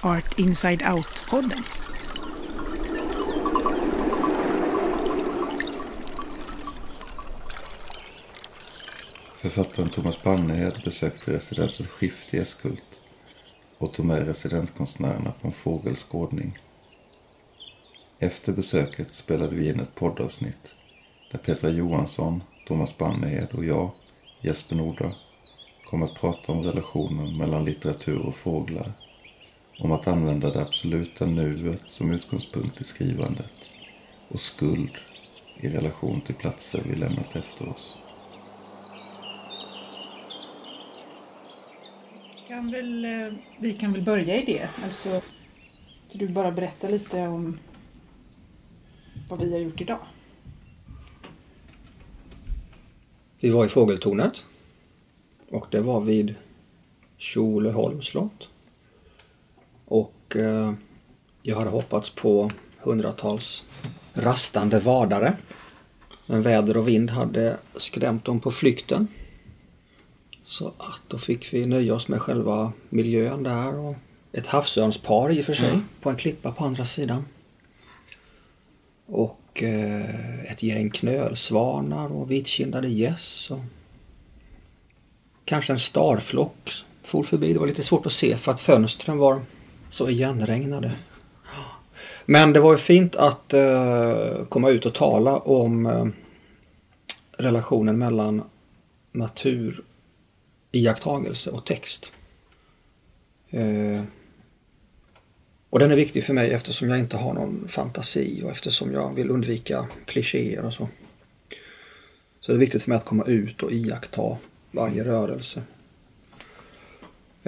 Art Inside Out-podden. Författaren Thomas Bannerhed besökte residenset Skift i Eskult och tog med residenskonstnärerna på en fågelskådning. Efter besöket spelade vi in ett poddavsnitt där Petra Johansson, Thomas Bannerhed och jag, Jesper Nordra, kommer att prata om relationen mellan litteratur och fåglar. Om att använda det absoluta nuet som utgångspunkt i skrivandet och skuld i relation till platser vi lämnat efter oss. Kan väl, eh, vi kan väl börja i det. Alltså, kan du bara berätta lite om vad vi har gjort idag? Vi var i Fågeltornet och det var vid Tjolöholms slott. Eh, jag hade hoppats på hundratals rastande vadare. Men väder och vind hade skrämt dem på flykten. Så att då fick vi nöja oss med själva miljön där och ett havsörnspar i och för sig mm. på en klippa på andra sidan. Och eh, ett gäng knölsvanar och vitkindade gäss. Och kanske en starflock for förbi. Det var lite svårt att se för att fönstren var så igenregnade. Men det var ju fint att eh, komma ut och tala om eh, relationen mellan natur, iakttagelse och text. Eh, och den är viktig för mig eftersom jag inte har någon fantasi och eftersom jag vill undvika klichéer och så. Så det är viktigt för mig att komma ut och iaktta varje rörelse.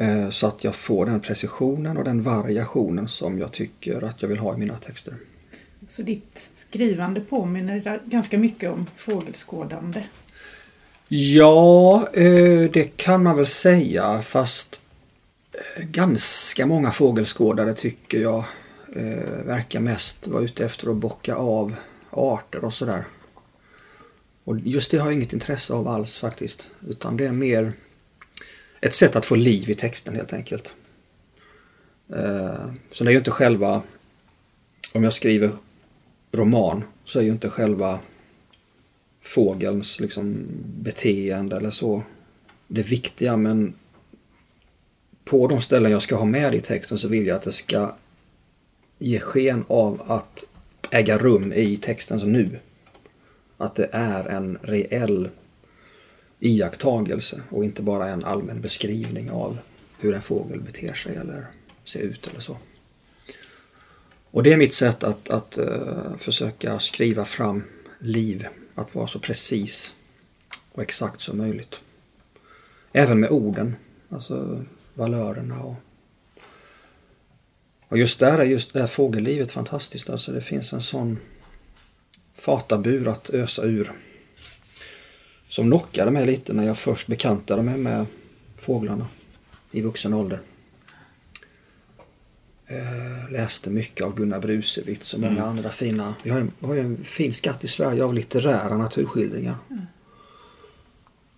Eh, så att jag får den precisionen och den variationen som jag tycker att jag vill ha i mina texter. Så ditt skrivande påminner ganska mycket om fågelskådande? Ja, eh, det kan man väl säga fast eh, ganska många fågelskådare tycker jag verkar mest vara ute efter att bocka av arter och sådär. Och just det har jag inget intresse av alls faktiskt. Utan det är mer ett sätt att få liv i texten helt enkelt. Eh, så det är ju inte själva, om jag skriver roman, så är ju inte själva fågelns liksom, beteende eller så det viktiga men på de ställen jag ska ha med i texten så vill jag att det ska ge sken av att äga rum i textens nu. Att det är en reell iakttagelse och inte bara en allmän beskrivning av hur en fågel beter sig eller ser ut eller så. Och det är mitt sätt att, att uh, försöka skriva fram liv, att vara så precis och exakt som möjligt. Även med orden, alltså valörerna och och just där är just det här fågellivet fantastiskt. Alltså det finns en sån fatabur att ösa ur. Som knockade mig lite när jag först bekantade mig med fåglarna i vuxen ålder. Eh, läste mycket av Gunnar Brusewitz och många mm. andra fina. Vi har, ju, vi har ju en fin skatt i Sverige av litterära naturskildringar. Mm.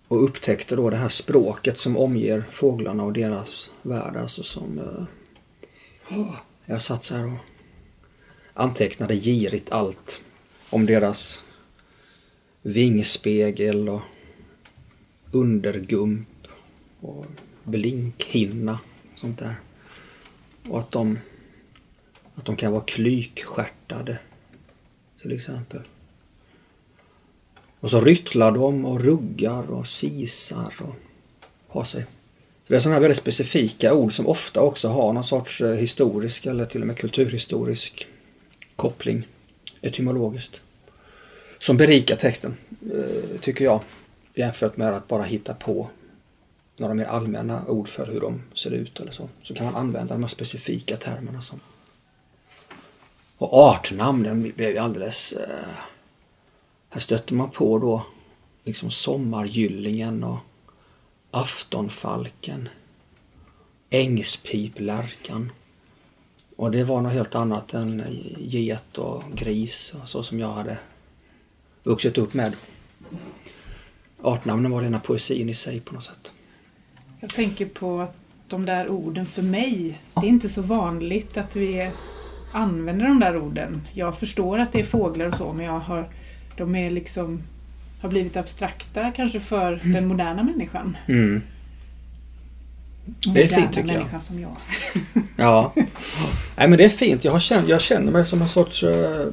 Och upptäckte då det här språket som omger fåglarna och deras värld. Alltså som... Eh, jag satt så här och antecknade girigt allt om deras vingspegel och undergump och blinkhinna och sånt där. Och att de, att de kan vara klykskärtade till exempel. Och så ryttlar de och ruggar och sisar och har sig. Så det är sådana här väldigt specifika ord som ofta också har någon sorts eh, historisk eller till och med kulturhistorisk koppling etymologiskt. Som berikar texten, eh, tycker jag. Jämfört med att bara hitta på några mer allmänna ord för hur de ser ut eller så. Så kan man använda de här specifika termerna som... Och artnamnen blev ju alldeles... Eh, här stötte man på då liksom sommargyllingen och aftonfalken, ängspiplärkan. Och det var något helt annat än get och gris och så som jag hade vuxit upp med. Artnamnen var rena poesin i sig på något sätt. Jag tänker på att de där orden för mig. Det är inte så vanligt att vi använder de där orden. Jag förstår att det är fåglar och så men jag har, de är liksom, har blivit abstrakta kanske för den moderna människan. Mm. Det är fint, tycker jag. människan som jag. Ja. Nej men det är fint. Jag, har känt, jag känner mig som en sorts eh,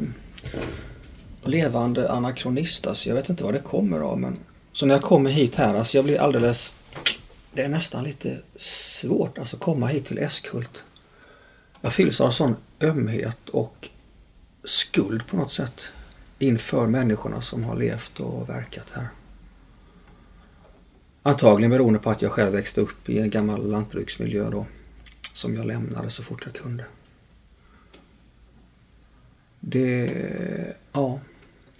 levande anakronist. Alltså. Jag vet inte vad det kommer av men så när jag kommer hit här, alltså jag blir alldeles... Det är nästan lite svårt alltså att komma hit till Eskult. Jag fylls av sån ömhet och skuld på något sätt inför människorna som har levt och verkat här. Antagligen beroende på att jag själv växte upp i en gammal lantbruksmiljö då som jag lämnade så fort jag kunde. Det, ja,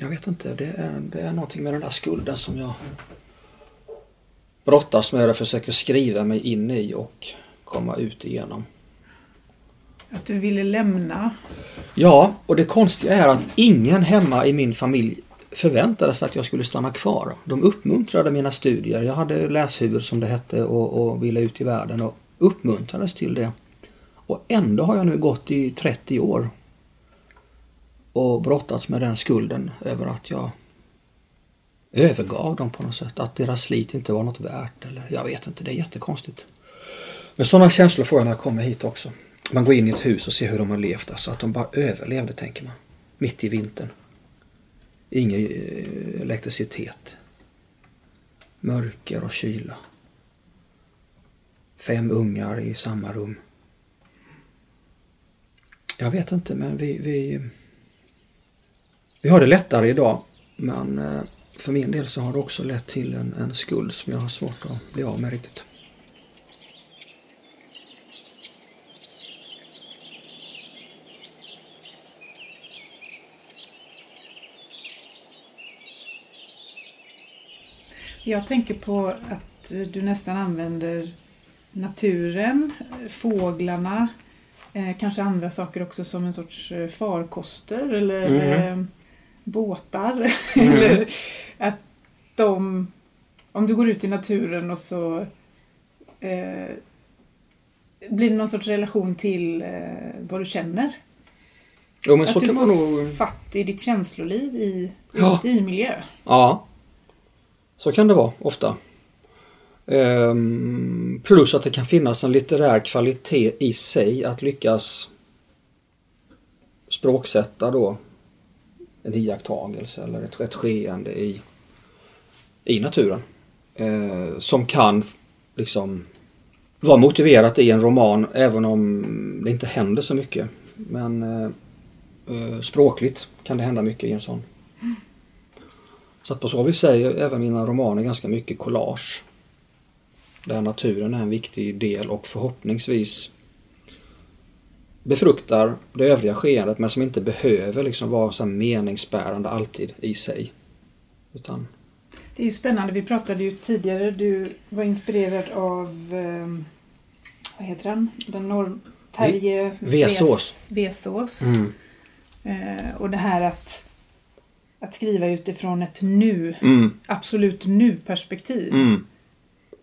jag vet inte. Det är, det är någonting med den där skulden som jag brottas med och försöker skriva mig in i och komma ut igenom. Att du ville lämna. Ja, och det konstiga är att ingen hemma i min familj förväntade sig att jag skulle stanna kvar. De uppmuntrade mina studier. Jag hade läshuvud som det hette och, och ville ut i världen och uppmuntrades till det. Och ändå har jag nu gått i 30 år och brottats med den skulden över att jag övergav dem på något sätt. Att deras slit inte var något värt eller jag vet inte, det är jättekonstigt. Men sådana känslor får jag när jag kommer hit också. Man går in i ett hus och ser hur de har levt, alltså att de bara överlevde tänker man. Mitt i vintern. Ingen eh, elektricitet. Mörker och kyla. Fem ungar i samma rum. Jag vet inte men vi, vi, vi har det lättare idag. Men eh, för min del så har det också lett till en, en skuld som jag har svårt att bli av med riktigt. Jag tänker på att du nästan använder naturen, fåglarna, eh, kanske andra saker också som en sorts eh, farkoster eller Mm. Båtar. Mm. eller att de, om du går ut i naturen och så eh, blir det någon sorts relation till eh, vad du känner. Jo men så att du kan får man nog... fatt i ditt känsloliv i, Ja. i miljö. Ja. Så kan det vara ofta. Ehm, plus att det kan finnas en litterär kvalitet i sig att lyckas språksätta då en iakttagelse eller ett, ett skeende i, i naturen. Eh, som kan liksom vara motiverat i en roman även om det inte händer så mycket. Men eh, eh, språkligt kan det hända mycket i en sån. Så att på så vis säger även mina romaner ganska mycket collage. Där naturen är en viktig del och förhoppningsvis befruktar det övriga skeendet men som inte behöver liksom vara så meningsbärande alltid i sig. Utan, Det är ju spännande. Vi pratade ju tidigare. Du var inspirerad av eh, vad heter han? Den norm... Terje Vesås. Ves- Vesås. mm. Eh, och det här att, att skriva utifrån ett nu. Mm. Absolut nu-perspektiv. Mm.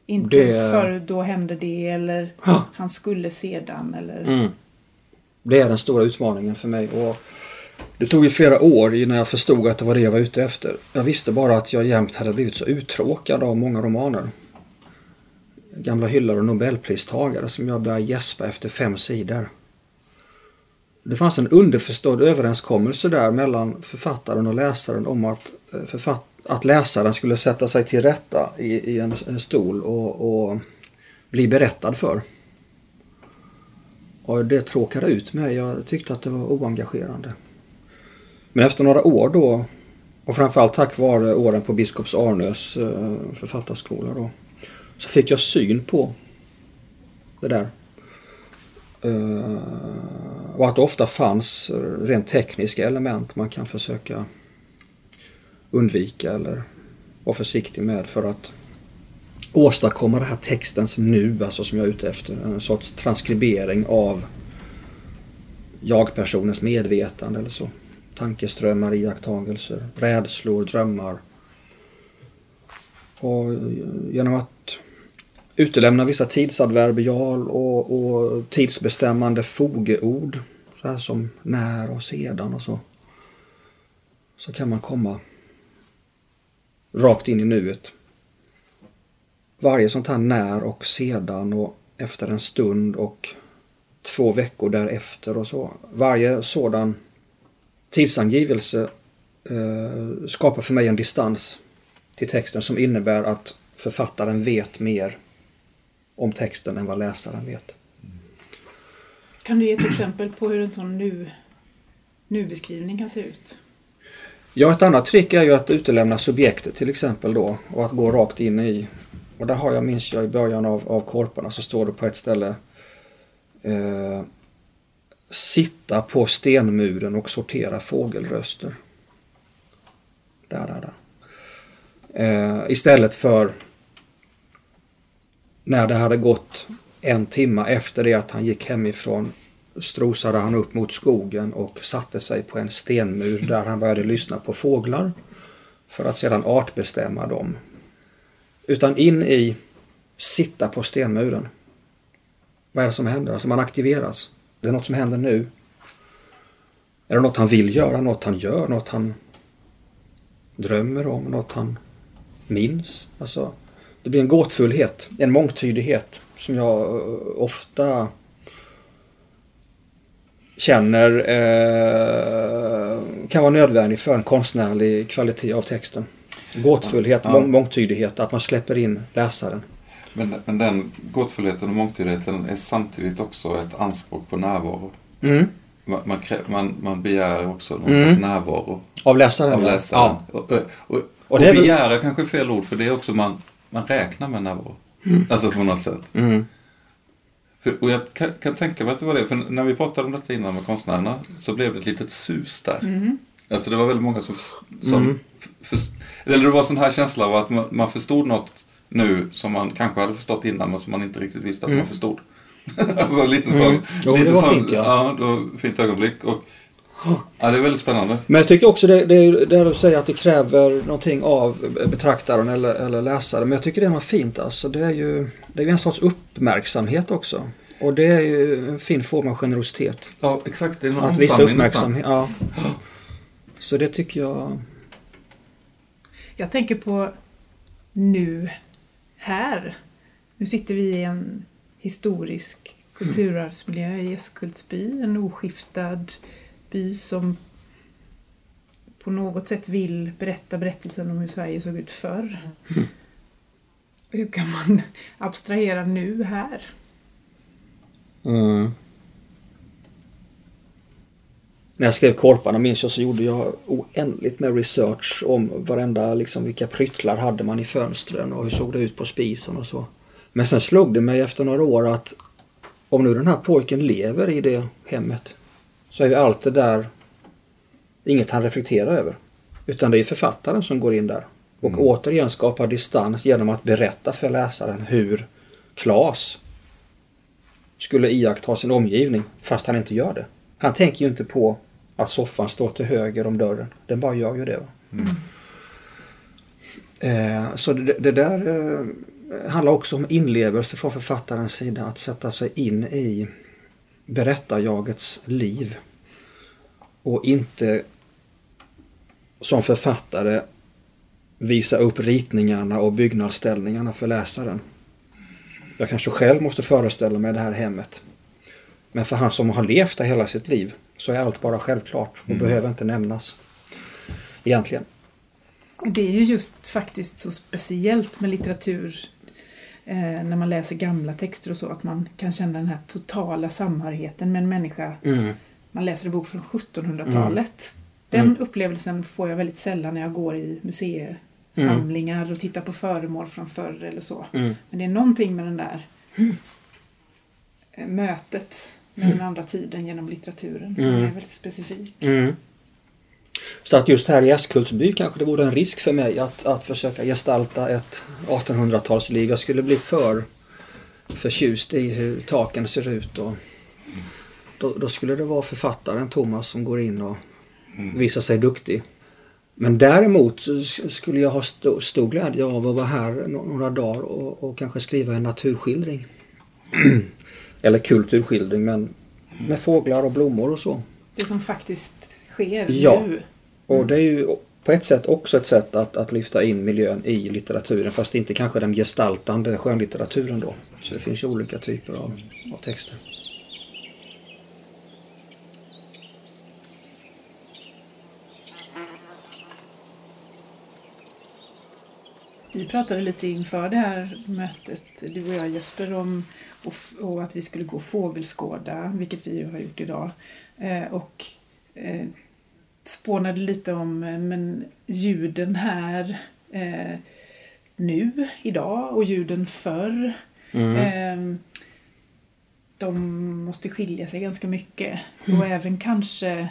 Inte Det- för då hände det eller Ja. han skulle sedan eller... Det är den stora utmaningen för mig. Och det tog ju flera år innan jag förstod att det var det jag var ute efter. Jag visste bara att jag jämt hade blivit så uttråkad av många romaner. Gamla hyllor och nobelpristagare som jag började gäspa efter fem sidor. Det fanns en underförstådd överenskommelse där mellan författaren och läsaren om att, eh, författ- att läsaren skulle sätta sig till rätta i, i en, en stol och, och bli berättad för. Och det tråkade ut mig. Jag tyckte att det var oengagerande. Men efter några år då och framförallt tack vare åren på Biskops Arnös eh, författarskola då så fick jag syn på det där. Eh, och att det ofta fanns rent tekniska element man kan försöka undvika eller vara försiktig med för att åstadkomma det här textens nu, alltså som jag är ute efter. En sorts transkribering av jag-personens medvetande eller så. Tankeströmmar, iakttagelser, rädslor, drömmar. Och eh, genom att utelämna vissa tidsadverbial och, och tidsbestämmande fogeord. Så här som när och sedan och så. Så kan man komma rakt in i nuet. Varje sånt här när och sedan och efter en stund och två veckor därefter och så. Varje sådan tidsangivelse eh, skapar för mig en distans till texten som innebär att författaren vet mer om texten än vad läsaren vet. Kan du ge ett exempel på hur en sån nu, nu-beskrivning kan se ut? Ja, ett annat trick är ju att utelämna subjektet till exempel då och att gå rakt in i och där har jag, minns jag i början av, av korparna så står det på ett ställe eh, Sitta på stenmuren och sortera fågelröster. Där, där, där. Eh, istället för när det hade gått en timme efter det att han gick hemifrån strosade han upp mot skogen och satte sig på en stenmur där han började lyssna på fåglar för att sedan artbestämma dem. Utan in i sitta på stenmuren. Vad är det som händer? Alltså man aktiveras. Det är något som händer nu. Är det något han vill göra, något han gör, något han drömmer om, något han minns? Alltså, det blir en gåtfullhet, en mångtydighet som jag eh, ofta känner eh, kan vara nödvändig för en konstnärlig kvalitet av texten. Gåtfullhet, ja. mång mångtydighet, att man släpper in läsaren. Men, men den gåtfullheten och mångtydigheten är samtidigt också ett anspråk på närvaro. Mm. Man, man, man, man begär också någon mm. slags närvaro. Av läsaren? Av läsaren. Ja. Och, och, och, och begära väl... kanske är fel ord för det är också man, man räknar med närvaro. Mm. Alltså på något sätt. Mm. För, och jag kan, kan, tänka mig att det var det, för när vi pratade om detta innan med konstnärerna så blev det ett litet sus där. Mm. Alltså det var väldigt många som, som mm. för, eller det var sån här känsla av att man, man, förstod något nu som man kanske hade förstått innan men som man inte riktigt visste att mm. man förstod. alltså lite så. Mm. Jo, lite det var så, fint ja. Ja, det var fint ögonblick. Och, Ja, det är väldigt spännande. Men jag tycker också det, det är det du säger att det kräver någonting av betraktaren eller, eller läsaren. Men jag tycker det är något fint alltså. Det är ju det är en sorts uppmärksamhet också. Och det är ju en fin form av generositet. Ja, exakt. Det är någon Att visa uppmärksamhet. Ja. Så det tycker jag... Jag tänker på nu, här. Nu sitter vi i en historisk kulturarvsmiljö i Eskultsby. En oskiftad by som på något sätt vill berätta berättelsen om hur Sverige såg ut förr. Mm. Hur kan man abstrahera nu här? Mm. När jag skrev Korparna minns jag så gjorde jag oändligt med research om varenda, liksom vilka pryttlar hade man i fönstren och hur såg det ut på spisen och så. Men sen slog det mig efter några år att om nu den här pojken lever i det hemmet så är ju allt det där inget han reflekterar över. Utan det är författaren som går in där och mm. återigen skapar distans genom att berätta för läsaren hur Klas skulle iaktta sin omgivning fast han inte gör det. Han tänker ju inte på att soffan står till höger om dörren. Den bara gör ju det. Mm. Eh, så det, det där eh, handlar också om inlevelse från författarens sida. Att sätta sig in i berättarjagets liv. Och inte som författare visa upp ritningarna och byggnadsställningarna för läsaren. Jag kanske själv måste föreställa mig det här hemmet. Men för han som har levt där hela sitt liv så är allt bara självklart och mm. behöver inte nämnas. Egentligen. Det är ju just faktiskt så speciellt med litteratur eh, när man läser gamla texter och så att man kan känna den här totala samhörigheten med en människa. Mm. Man läser en bok från 1700-talet. Mm. Den mm. upplevelsen får jag väldigt sällan när jag går i museisamlingar mm. och tittar på föremål från förr eller så. Mm. Men det är någonting med den där eh, mötet med den andra tiden genom litteraturen som är väldigt specifik. Så att just här i Eskilsby kanske det vore en risk för mig att, att försöka gestalta ett 1800-talsliv. Jag skulle bli för förtjust i hur taken ser ut. Och då, då skulle det vara författaren Thomas som går in och mm. visar sig duktig. Men däremot skulle jag ha st stor glädje av att vara här några dagar och, och kanske skriva en naturskildring. Eller kulturskildring men med fåglar och blommor och så. Det som faktiskt sker Ja. nu. Och det är ju på ett sätt också ett sätt att, att lyfta in miljön i litteraturen fast inte kanske den gestaltande skönlitteraturen då. Så det finns ju olika typer av, av texter. Vi pratade lite inför det här mötet, du och jag Jesper, om och, och att vi skulle gå fågelskåda, vilket vi ju har gjort idag. Eh, och eh, spånade lite om eh, men ljuden här eh, nu, idag och ljuden förr. Eh, de måste skilja sig ganska mycket. Och även kanske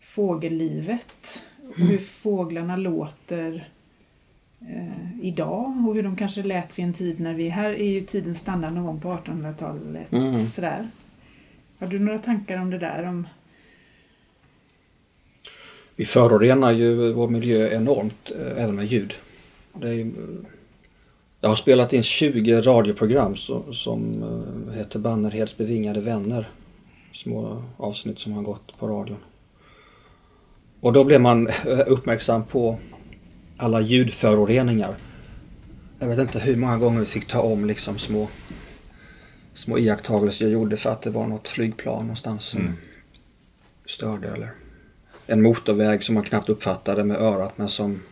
fågellivet och hur fåglarna låter eh, idag och hur de kanske lät vid en tid när vi... Här är ju tiden standard någon gång på 1800-talet. Mm. Sådär. Har du några tankar om det där? Om, Vi förorenar ju vår miljö enormt eh, även med ljud. Ju, jag har spelat in 20 radioprogram som, som eh, heter Bannerheds bevingade vänner. Små avsnitt som har gått på radion. Och då blev man uppmärksam på alla ljudföroreningar. Jag vet inte hur många gånger vi fick ta om liksom små, små iakttagelser jag gjorde för att det var något flygplan någonstans som Mm. störde eller en motorväg som man knappt uppfattade med örat men som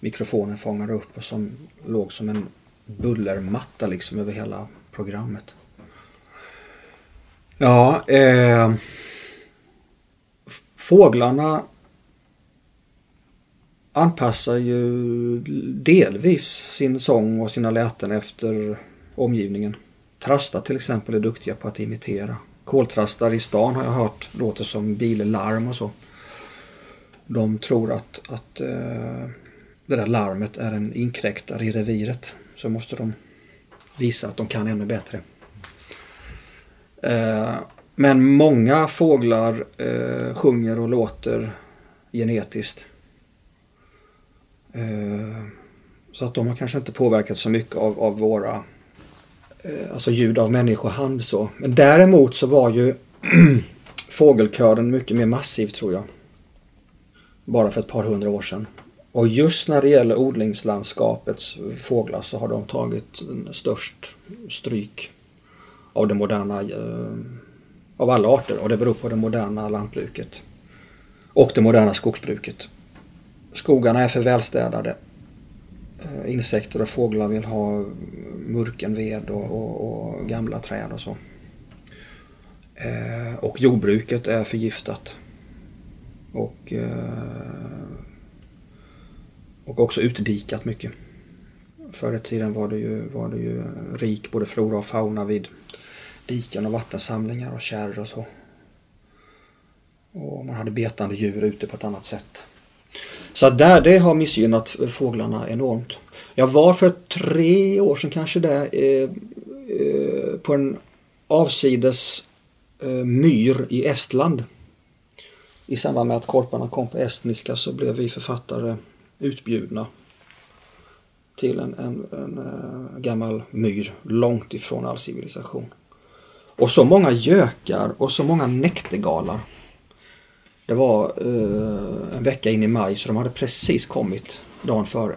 mikrofonen fångade upp och som låg som en bullermatta liksom över hela programmet. Ja, eh, fåglarna anpassar ju delvis sin sång och sina läten efter omgivningen. Trastar till exempel är duktiga på att imitera. Koltrastar i stan har jag hört låter som billarm och så. De tror att, att eh, det där larmet är en inkräktare i reviret. Så måste de visa att de kan ännu bättre. Eh, men många fåglar eh, sjunger och låter genetiskt. Eh, så att de har kanske inte påverkats så mycket av, av våra eh, alltså ljud av människohand så. Men däremot så var ju fågelkören mycket mer massiv tror jag. Bara för ett par hundra år sedan. Och just när det gäller odlingslandskapets fåglar så har de tagit störst stryk av det moderna, eh, av alla arter och det beror på det moderna lantbruket. Och det moderna skogsbruket. Skogarna är för välstädade. Eh, insekter och fåglar vill ha murken ved och, och, och gamla träd och så. Eh, och jordbruket är förgiftat. Och, eh, och också utdikat mycket. Förr i tiden var det, ju, var det ju rik både flora och fauna vid diken och vattensamlingar och kärr och så. Och man hade betande djur ute på ett annat sätt. Så där, det har missgynnat fåglarna enormt. Jag var för tre år sedan kanske där eh, eh, på en avsides eh, myr i Estland. I samband med att korparna kom på estniska så blev vi författare utbjudna till en, en, en eh, gammal myr långt ifrån all civilisation. Och så många gökar och så många näktergalar. Det var eh, en vecka in i maj så de hade precis kommit dagen före.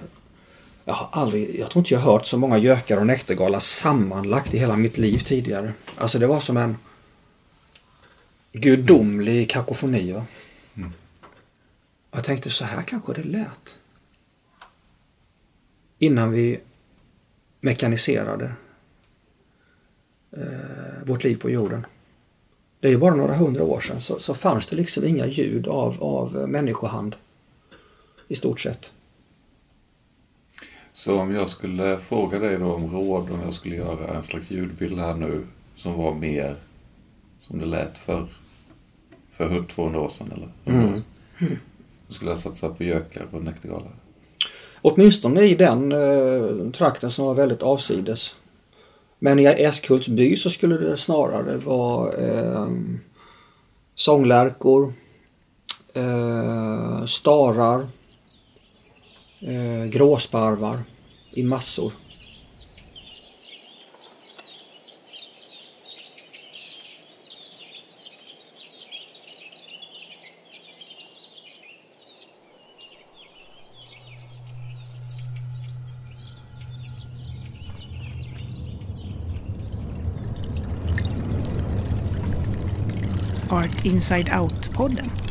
Jag har aldrig, jag tror inte jag hört så många gökar och näktergalar sammanlagt i hela mitt liv tidigare. Alltså det var som en gudomlig kakofoni. Va? Och jag tänkte så här kanske det lät. Innan vi mekaniserade eh, vårt liv på jorden. Det är ju bara några hundra år sedan så, så fanns det liksom inga ljud av, av människohand. I stort sett. Så om jag skulle fråga dig då om råd om jag skulle göra en slags ljudbild här nu som var mer som det lät för, för 200 år sedan eller 100 år sedan. Då skulle jag satsa på gökar och näktergalar. Åtminstone i den eh, trakten som var väldigt avsides. Men i Äskhults by så skulle det snarare vara eh, sånglärkor, eh, starar, eh, gråsparvar i massor. Inside Out-podden.